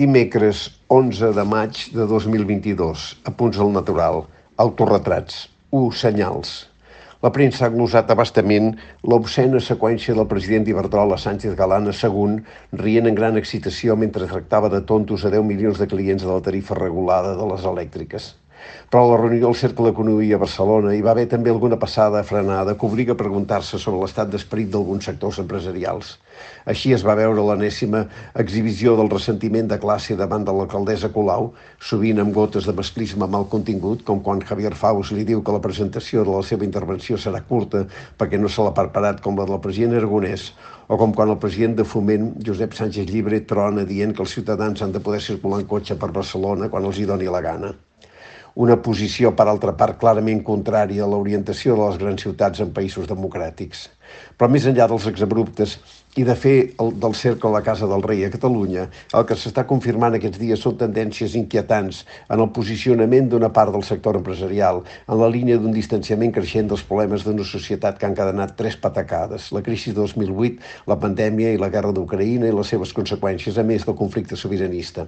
Dimecres 11 de maig de 2022. Apunts al natural. Autorretrats. 1. Senyals. La premsa ha glosat abastament l'obscena seqüència del president Iberdrola Sánchez Galán assegunt, rient en gran excitació mentre tractava de tontos a 10 milions de clients de la tarifa regulada de les elèctriques. Però la reunió del Cercle d'Economia a Barcelona hi va haver també alguna passada frenada que obliga a preguntar-se sobre l'estat d'esperit d'alguns sectors empresarials. Així es va veure l'anèssima exhibició del ressentiment de classe davant de l'alcaldessa Colau, sovint amb gotes de masclisme mal contingut, com quan Javier Faus li diu que la presentació de la seva intervenció serà curta perquè no se l'ha preparat com la del president Aragonès, o com quan el president de Foment, Josep Sánchez Llibre, trona dient que els ciutadans han de poder circular en cotxe per Barcelona quan els hi doni la gana una posició, per altra part, clarament contrària a l'orientació de les grans ciutats en països democràtics. Però més enllà dels exabruptes i de fer el, del cercle a la Casa del Rei a Catalunya, el que s'està confirmant aquests dies són tendències inquietants en el posicionament d'una part del sector empresarial, en la línia d'un distanciament creixent dels problemes d'una societat que han cadenat tres patacades, la crisi de 2008, la pandèmia i la guerra d'Ucraïna i les seves conseqüències, a més del conflicte sobiranista.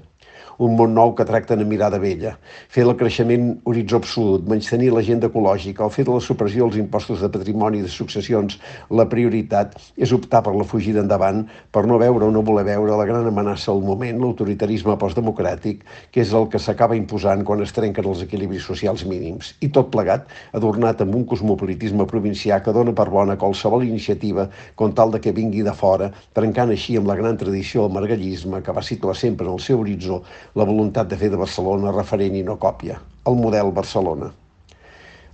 Un món nou que tracten amb mirada vella, fer el creixement horitzó absolut, menys tenir l'agenda ecològica o fer de la supressió dels impostos de patrimoni i de successions la prioritat és optar per la fugida endavant per no veure o no voler veure la gran amenaça al moment, l'autoritarisme postdemocràtic, que és el que s'acaba imposant quan es trenquen els equilibris socials mínims. I tot plegat adornat amb un cosmopolitisme provincià que dona per bona qualsevol iniciativa com tal de que vingui de fora, trencant així amb la gran tradició del margallisme que va situar sempre en el seu horitzó la voluntat de fer de Barcelona referent i no còpia, el model Barcelona.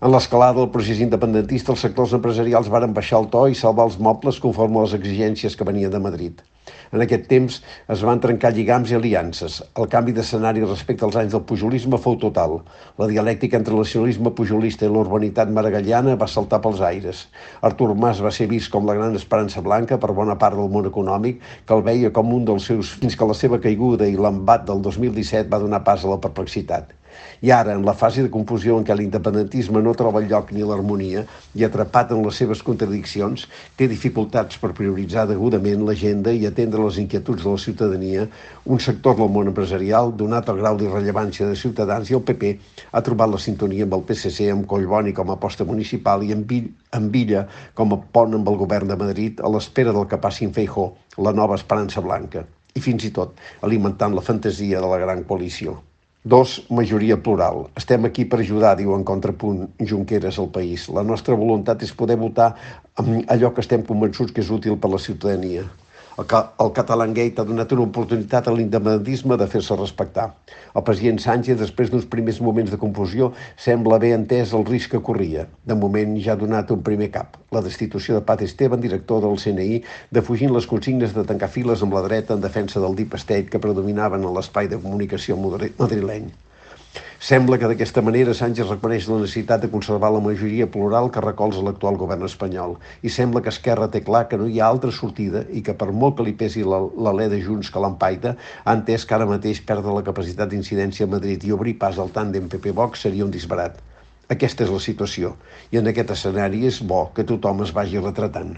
En l'escalada del procés independentista, els sectors empresarials varen baixar el to i salvar els mobles conforme a les exigències que venien de Madrid. En aquest temps es van trencar lligams i aliances. El canvi d'escenari respecte als anys del pujolisme fou total. La dialèctica entre el nacionalisme pujolista i l'urbanitat maragallana va saltar pels aires. Artur Mas va ser vist com la gran esperança blanca per bona part del món econòmic, que el veia com un dels seus fins que la seva caiguda i l'embat del 2017 va donar pas a la perplexitat. I ara, en la fase de confusió en què l'independentisme no troba lloc ni l'harmonia i atrapat en les seves contradiccions, té dificultats per prioritzar degudament l'agenda i atendre les inquietuds de la ciutadania, un sector del món empresarial, donat el grau d'irrellevància de Ciutadans i el PP, ha trobat la sintonia amb el PSC, amb Collboni com a aposta municipal i amb Villa com a pont amb el govern de Madrid a l'espera del que passi en Feijó, la nova esperança blanca i fins i tot alimentant la fantasia de la gran coalició. Dos, majoria plural. Estem aquí per ajudar, diu en contrapunt Junqueras al país. La nostra voluntat és poder votar allò que estem convençuts que és útil per la ciutadania. El, Catalangate ha donat una oportunitat a l'independentisme de fer-se respectar. El president Sánchez, després d'uns primers moments de confusió, sembla haver entès el risc que corria. De moment ja ha donat un primer cap, la destitució de Pat Esteban, director del CNI, defugint les consignes de tancar files amb la dreta en defensa del deep state que predominaven en l'espai de comunicació madrileny. Sembla que d'aquesta manera Sánchez reconeix la necessitat de conservar la majoria plural que recolza l'actual govern espanyol i sembla que Esquerra té clar que no hi ha altra sortida i que per molt que li pesi l'alè de Junts que l'empaita, ha entès que ara mateix perdre la capacitat d'incidència a Madrid i obrir pas al tàndem PP-Vox seria un disbarat. Aquesta és la situació i en aquest escenari és bo que tothom es vagi retratant.